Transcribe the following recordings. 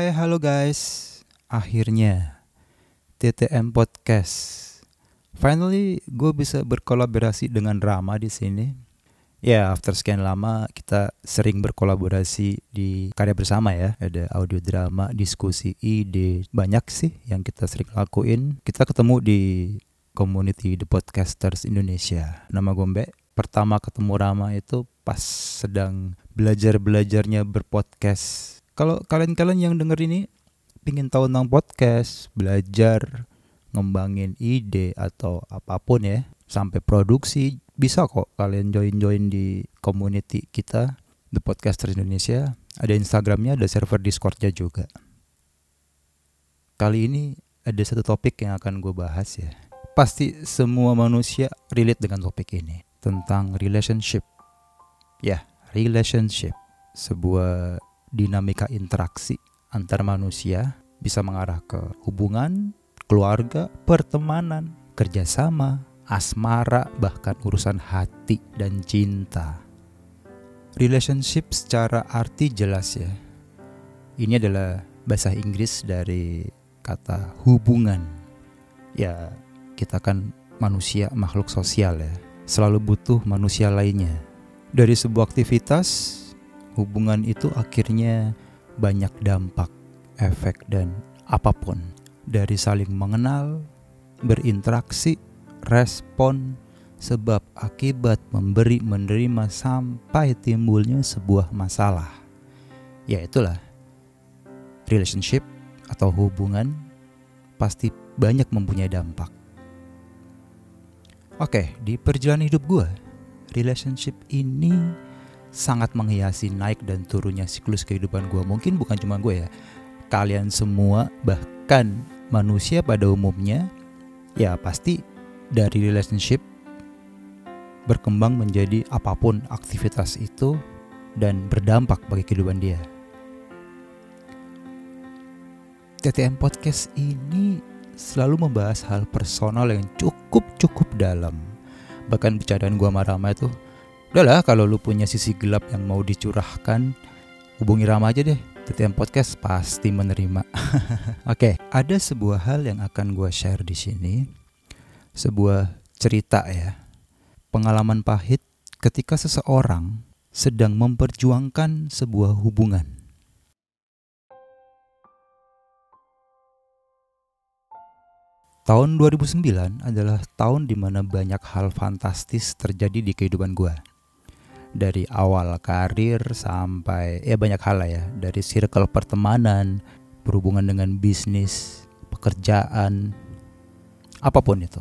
Hai, halo guys. Akhirnya TTM Podcast. Finally, gue bisa berkolaborasi dengan Rama di sini. Ya, after sekian lama kita sering berkolaborasi di karya bersama ya. Ada audio drama, diskusi ide, banyak sih yang kita sering lakuin. Kita ketemu di community The Podcasters Indonesia. Nama Mbak. Pertama ketemu Rama itu pas sedang belajar-belajarnya berpodcast. Kalau kalian-kalian yang denger ini pingin tahu tentang podcast, belajar, ngembangin ide atau apa pun ya, sampai produksi, bisa kok kalian join-join di community kita, The Podcasters Indonesia. Ada Instagramnya, ada server Discordnya juga. Kali ini ada satu topik yang akan gue bahas ya. Pasti semua manusia relate dengan topik ini. Tentang relationship. Ya, relationship. Sebuah dinamika interaksi antar manusia bisa mengarah ke hubungan, keluarga, pertemanan, kerjasama, asmara, bahkan urusan hati dan cinta. Relationship secara arti jelas ya. Ini adalah bahasa Inggris dari kata hubungan. Ya, kita kan manusia makhluk sosial ya. Selalu butuh manusia lainnya. Dari sebuah aktivitas, hubungan itu akhirnya banyak dampak, efek dan apa pun. Dari saling mengenal, berinteraksi, respon, sebab akibat memberi menerima sampai timbulnya sebuah masalah. Ya itulah relationship atau hubungan pasti banyak mempunyai dampak. Oke, di perjalanan hidup gue, relationship ini sangat menghiasi naik dan turunnya siklus kehidupan gue. Mungkin bukan cuma gue ya, kalian semua bahkan manusia pada umumnya ya pasti dari relationship berkembang menjadi apa pun aktivitas itu dan berdampak bagi kehidupan dia. TTM Podcast ini selalu membahas hal personal yang cukup-cukup dalam. Bahkan bercandaan gua sama Rama itu, udahlah kalau lu punya sisi gelap yang mau dicurahkan, hubungi Rama aja deh. TTM Podcast pasti menerima. Oke, okay, ada sebuah hal yang akan gua share di sini. Sebuah cerita ya. Pengalaman pahit ketika seseorang sedang memperjuangkan sebuah hubungan. Tahun 2009 adalah tahun di mana banyak hal fantastis terjadi di kehidupan gue. Dari awal karir sampai ya banyak hal lah ya, dari circle pertemanan, berhubungan dengan bisnis, pekerjaan, apa pun itu.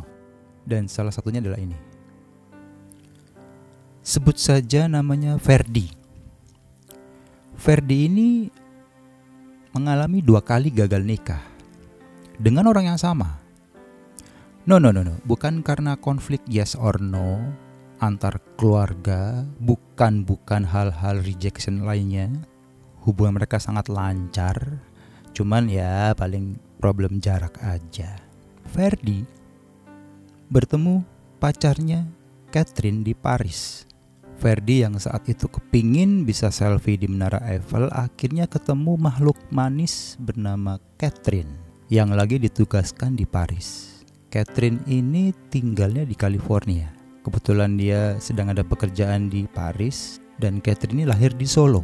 Dan salah satunya adalah ini. Sebut saja namanya Ferdi. Ferdi ini mengalami dua kali gagal nikah dengan orang yang sama No, no, no, no. Bukan karena konflik yes or no antar keluarga, bukan bukan hal-hal rejection lainnya. Hubungan mereka sangat lancar. Cuman ya paling problem jarak aja. Ferdi bertemu pacarnya Catherine di Paris. Ferdi yang saat itu kepingin bisa selfie di Menara Eiffel akhirnya ketemu makhluk manis bernama Catherine yang lagi ditugaskan di Paris. Catherine ini tinggalnya di California. Kebetulan dia sedang ada pekerjaan di Paris dan Catherine ini lahir di Solo.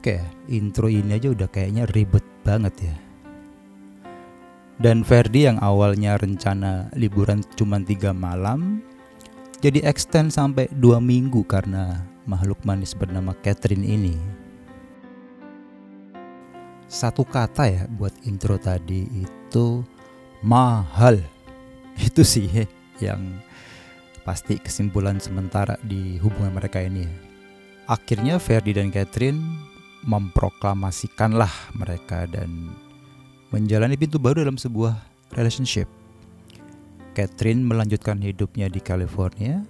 Oke, intro ini aja udah kayaknya ribet banget ya. Dan Ferdi yang awalnya rencana liburan cuma tiga malam, jadi extend sampai dua minggu karena makhluk manis bernama Catherine ini. Satu kata ya buat intro tadi itu mahal. Itu sih yang pasti kesimpulan sementara di hubungan mereka ini. Akhirnya Ferdi dan Catherine memproklamasikanlah mereka dan menjalani pintu baru dalam sebuah relationship. Catherine melanjutkan hidupnya di California.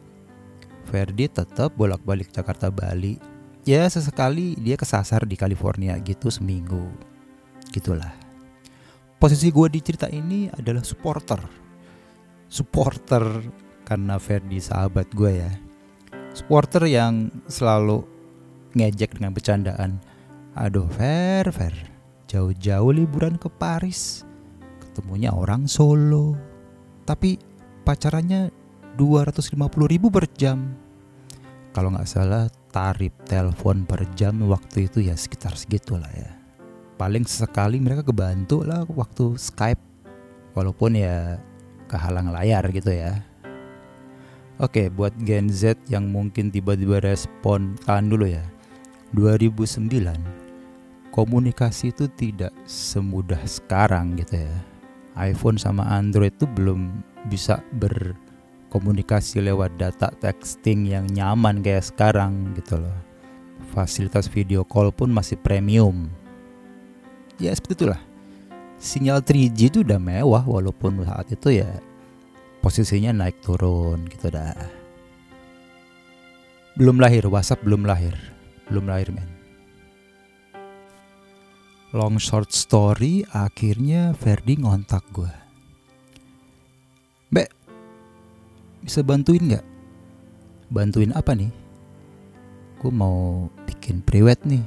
Ferdi tetap bolak-balik Jakarta Bali. Ya sesekali dia kesasar di California gitu seminggu. Gitulah posisi gue di cerita ini adalah supporter supporter karena Ferdi sahabat gue ya. Supporter yang selalu ngejek dengan bercandaan. Aduh Fer Fer. Jauh-jauh liburan ke Paris. Ketemunya orang Solo. Tapi pacarannya 250 ribu per jam. Kalau nggak salah tarif telepon per jam waktu itu ya sekitar segitulah ya. Paling sekali mereka kebantu lah waktu Skype. Walaupun ya kehalang layar gitu ya Oke, buat Gen Z yang mungkin tiba-tiba respon tahan dulu ya. 2009 komunikasi itu tidak semudah sekarang gitu ya. iPhone sama Android itu belum bisa berkomunikasi lewat data texting yang nyaman kayak sekarang gitu loh. Fasilitas video call pun masih premium. Ya seperti itulah. Sinyal 3G itu udah mewah walaupun saat itu ya posisinya naik turun gitu dah. Belum lahir WhatsApp belum lahir. Belum lahir men. Long short story akhirnya Ferdi ngontak gue Mbak bisa bantuin nggak? Bantuin apa nih? Gue mau bikin priwet nih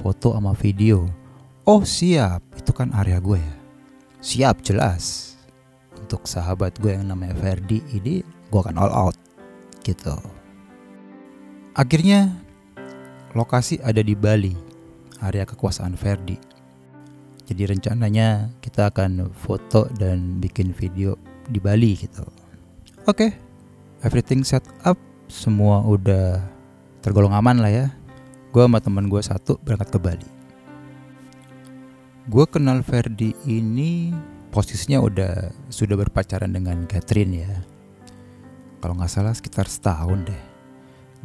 foto sama video. Oh siap. Itu kan area gue ya? Siap jelas untuk sahabat gue yang namanya Ferdi ini gue akan all out gitu. Akhirnya lokasi ada di Bali area kekuasaan Ferdi. Jadi rencananya kita akan foto dan bikin video di Bali gitu. Oke okay, everything set up semua udah tergolong aman lah ya. Gue sama teman gue satu berangkat ke Bali. Gue kenal Ferdi ini posisinya udah sudah berpacaran dengan Catherine ya. Kalau nggak salah sekitar setahun deh.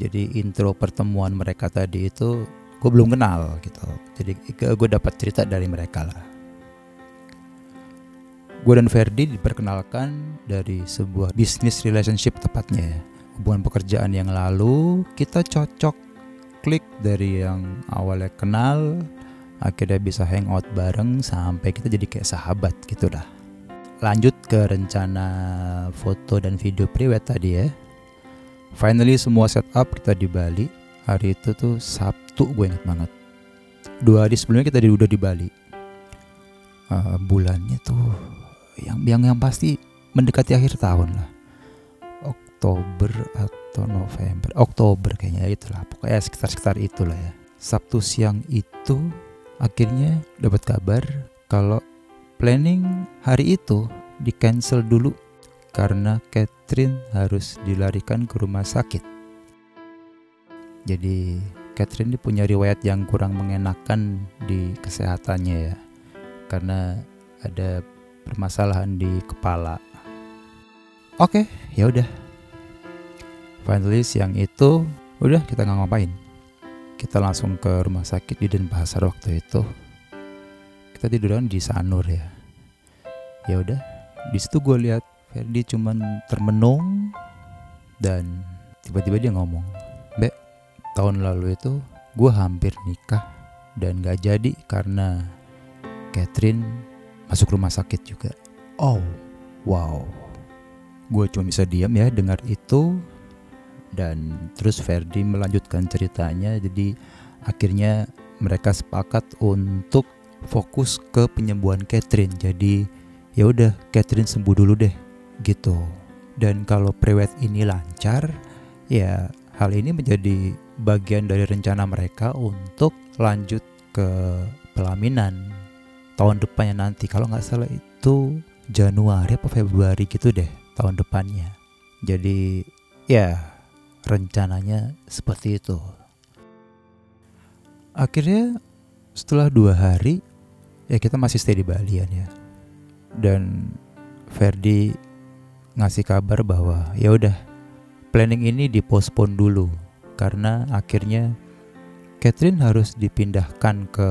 Jadi intro pertemuan mereka tadi itu gue belum kenal gitu. Jadi gue dapat cerita dari mereka lah. Gue dan Ferdi diperkenalkan dari sebuah business relationship tepatnya. Ya. hubungan pekerjaan yang lalu kita cocok klik dari yang awalnya kenal akhirnya bisa hangout bareng sampai kita jadi kayak sahabat gitu dah. Lanjut ke rencana foto dan video priwet tadi ya. Finally semua setup kita di Bali. Hari itu tuh Sabtu gue inget banget. Dua hari sebelumnya kita udah di Bali. Uh, bulannya tuh yang yang yang pasti mendekati akhir tahun lah. Oktober atau November Oktober kayaknya itulah. Pokoknya sekitar sekitar itulah ya. Sabtu siang itu akhirnya dapat kabar kalau planning hari itu di cancel dulu karena Catherine harus dilarikan ke rumah sakit. Jadi Catherine ini punya riwayat yang kurang mengenakan di kesehatannya ya. Karena ada permasalahan di kepala. Oke, ya udah. Finally siang itu udah kita nggak ngapain kita langsung ke rumah sakit di Denpasar waktu itu. Kita tiduran di Sanur ya. Ya udah di situ gue lihat Ferdi cuman termenung dan tiba-tiba dia ngomong Be tahun lalu itu gue hampir nikah dan gak jadi karena Catherine masuk rumah sakit juga. Oh wow. Gue cuma bisa diam ya dengar itu dan terus Ferdi melanjutkan ceritanya. Jadi akhirnya mereka sepakat untuk fokus ke penyembuhan Catherine. Jadi ya udah Catherine sembuh dulu deh gitu. Dan kalau prewed ini lancar ya hal ini menjadi bagian dari rencana mereka untuk lanjut ke pelaminan tahun depannya nanti. Kalau nggak salah itu Januari atau Februari gitu deh tahun depannya. Jadi ya rencananya seperti itu. Akhirnya setelah dua hari ya kita masih stay di Bali ya. Dan Ferdi ngasih kabar bahwa ya udah planning ini dipospon dulu karena akhirnya Catherine harus dipindahkan ke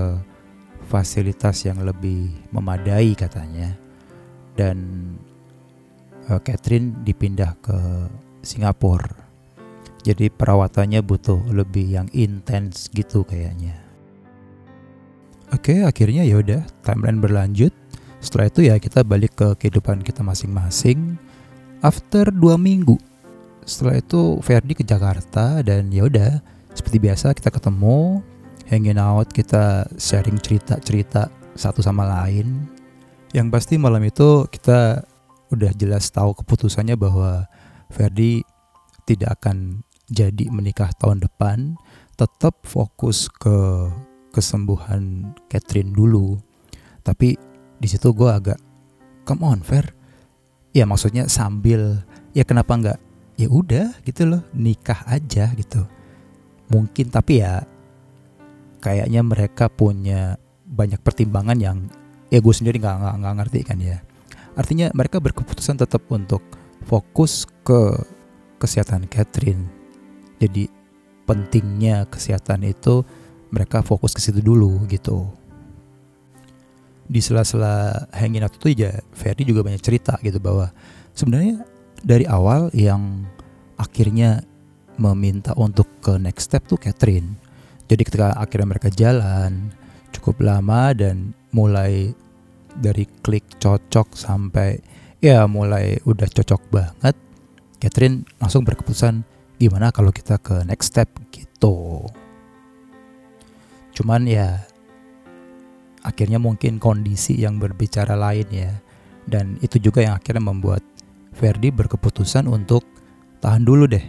fasilitas yang lebih memadai katanya dan uh, Catherine dipindah ke Singapura jadi perawatannya butuh lebih yang intens gitu kayaknya. Oke, akhirnya ya udah timeline berlanjut. Setelah itu ya kita balik ke kehidupan kita masing-masing. After dua minggu, setelah itu Ferdi ke Jakarta dan ya udah seperti biasa kita ketemu, hanging out, kita sharing cerita-cerita satu sama lain. Yang pasti malam itu kita udah jelas tahu keputusannya bahwa Ferdi tidak akan jadi menikah tahun depan, tetap fokus ke kesembuhan Catherine dulu. Tapi di situ gue agak, come on Fer, ya maksudnya sambil ya kenapa nggak ya udah gitu loh nikah aja gitu. Mungkin tapi ya kayaknya mereka punya banyak pertimbangan yang ya gue sendiri nggak nggak ngerti kan ya. Artinya mereka berkeputusan tetap untuk fokus ke kesehatan Catherine. Jadi pentingnya kesehatan itu mereka fokus ke situ dulu gitu. Di sela-sela hanging out itu ya Ferdi juga banyak cerita gitu bahwa sebenarnya dari awal yang akhirnya meminta untuk ke next step tuh Catherine. Jadi ketika akhirnya mereka jalan cukup lama dan mulai dari klik cocok sampai ya mulai udah cocok banget Catherine langsung berkeputusan gimana kalau kita ke next step gitu. Cuman ya akhirnya mungkin kondisi yang berbicara lain ya. Dan itu juga yang akhirnya membuat Ferdi berkeputusan untuk tahan dulu deh.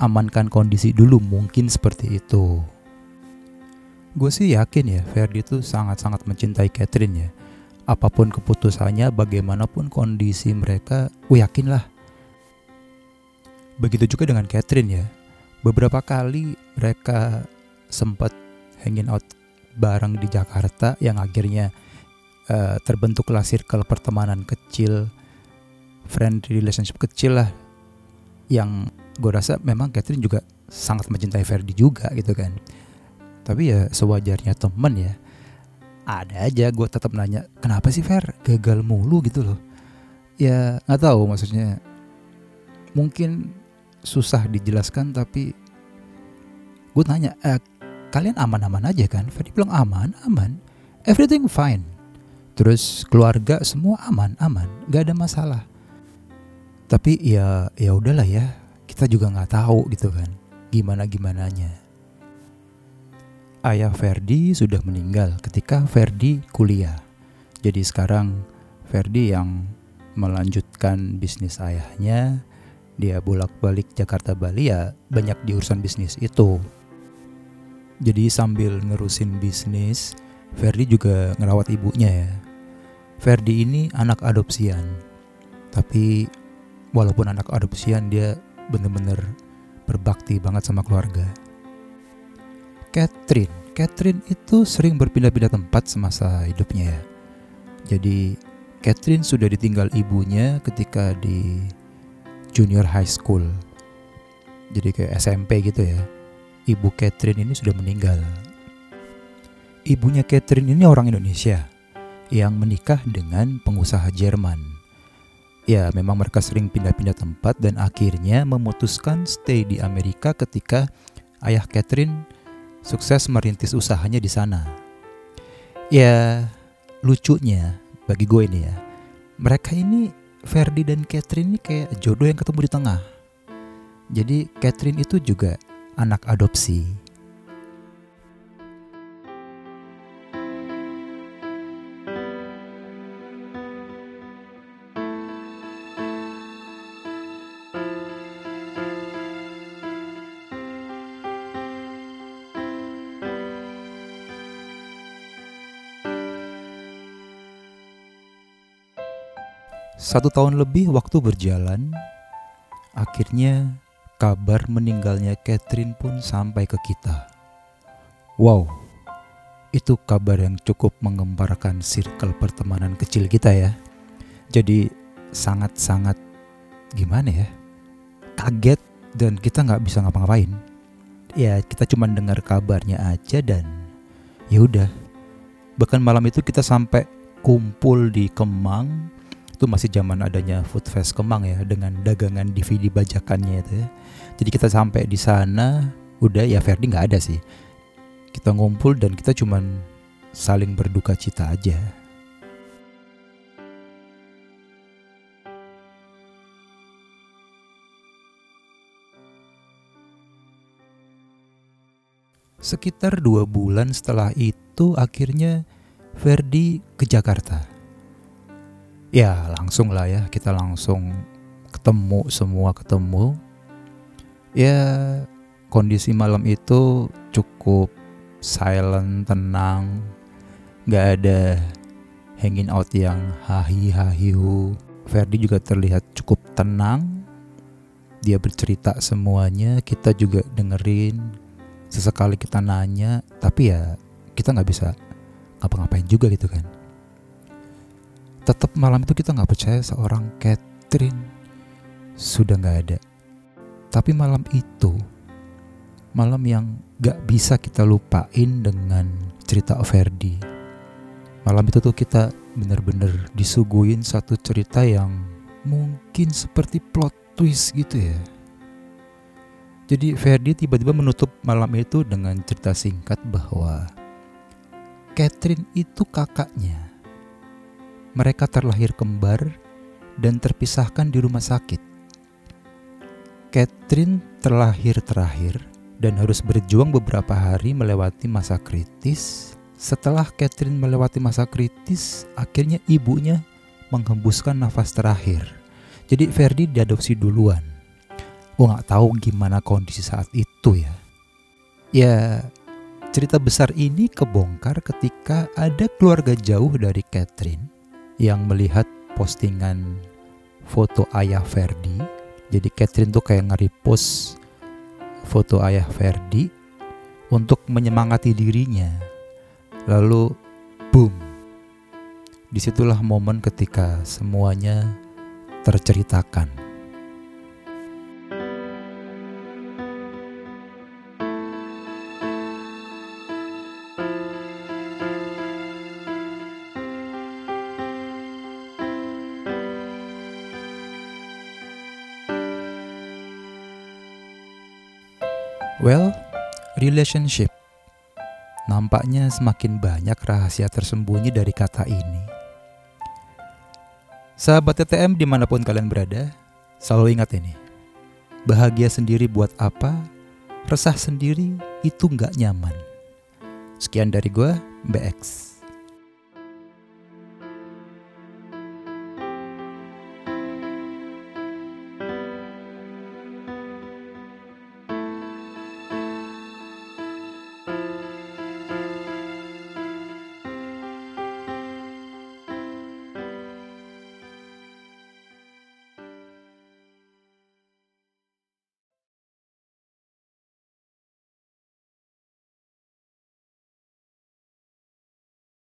Amankan kondisi dulu mungkin seperti itu. Gue sih yakin ya Ferdi itu sangat-sangat mencintai Catherine ya. Apa pun keputusannya bagaimanapun kondisi mereka gue yakin lah begitu juga dengan Catherine ya. Beberapa kali mereka sempat hanging out bareng di Jakarta yang akhirnya uh, terbentuklah circle pertemanan kecil friend relationship kecil lah. Yang gue rasa memang Catherine juga sangat mencintai Ferdi juga gitu kan. Tapi ya sewajarnya temen ya. Ada aja gue tetap nanya kenapa sih Fer? Gagal mulu gitu loh. Ya nggak tahu maksudnya. Mungkin susah dijelaskan tapi gue tanya eh, kalian aman-aman aja kan? Ferdi bilang aman aman. Everything fine. Terus keluarga semua aman aman. Nggak ada masalah. Tapi ya ya udahlah ya. Kita juga nggak tahu gitu kan gimana gimananya. Ayah Ferdi sudah meninggal ketika Ferdi kuliah. Jadi sekarang Ferdi yang melanjutkan bisnis ayahnya, dia bolak-balik Jakarta Bali ya banyak di urusan bisnis itu. Jadi sambil ngerusin bisnis, Ferdi juga ngerawat ibunya ya. Ferdi ini anak adopsian. Tapi walaupun anak adopsian dia bener-bener berbakti banget sama keluarga. Catherine. Catherine itu sering berpindah-pindah tempat semasa hidupnya ya. Jadi Catherine sudah ditinggal ibunya ketika di junior high school. Jadi kayak SMP gitu ya. Ibu Catherine ini sudah meninggal. Ibunya Catherine ini orang Indonesia yang menikah dengan pengusaha Jerman. Ya, memang mereka sering pindah-pindah tempat dan akhirnya memutuskan stay di Amerika ketika ayah Catherine sukses merintis usahanya di sana. Ya, lucunya bagi gue ini ya, mereka ini Ferdi dan Catherine ini kayak jodoh yang ketemu di tengah. Jadi Catherine itu juga anak adopsi Satu tahun lebih waktu berjalan, akhirnya kabar meninggalnya Catherine pun sampai ke kita. Wow, itu kabar yang cukup mengembarkan circle pertemanan kecil kita ya. Jadi sangat-sangat gimana ya, kaget dan kita nggak bisa ngapa-ngapain. Ya kita cuma dengar kabarnya aja dan ya udah. Bahkan malam itu kita sampai kumpul di Kemang itu masih zaman adanya Food Fest Kemang ya dengan dagangan DVD bajakannya itu ya. Jadi kita sampai di sana udah ya Ferdi nggak ada sih. Kita ngumpul dan kita cuman saling berduka cita aja. Sekitar dua bulan setelah itu akhirnya Ferdi ke Jakarta. Ya langsung lah ya kita langsung ketemu semua ketemu. Ya kondisi malam itu cukup silent, tenang, gak ada hanging out yang hahi hahihu. Ferdi juga terlihat cukup tenang. Dia bercerita semuanya, kita juga dengerin. Sesekali kita nanya, tapi ya kita nggak bisa ngapa-ngapain juga gitu kan. Tetap malam itu kita nggak percaya seorang Catherine sudah nggak ada. Tapi malam itu malam yang gak bisa kita lupain dengan cerita Verdi. Malam itu tuh kita bener-bener disuguhin satu cerita yang mungkin seperti plot twist gitu ya. Jadi Verdi tiba-tiba menutup malam itu dengan cerita singkat bahwa Catherine itu kakaknya. Mereka terlahir kembar dan terpisahkan di rumah sakit. Catherine terlahir terakhir dan harus berjuang beberapa hari melewati masa kritis. Setelah Catherine melewati masa kritis, akhirnya ibunya menghembuskan nafas terakhir. Jadi Ferdi diadopsi duluan. Gue nggak tahu gimana kondisi saat itu ya. Ya cerita besar ini kebongkar ketika ada keluarga jauh dari Catherine yang melihat postingan foto ayah Ferdi. Jadi Catherine tuh kayak nge-repost foto ayah Ferdi untuk menyemangati dirinya. Lalu, boom. Di situlah momen ketika semuanya terceritakan. Relationship. Nampaknya semakin banyak rahasia tersembunyi dari kata ini. Sahabat TTM di mana pun kalian berada, selalu ingat ini. Bahagia sendiri buat apa? Resah sendiri itu nggak nyaman. Sekian dari gue, BX.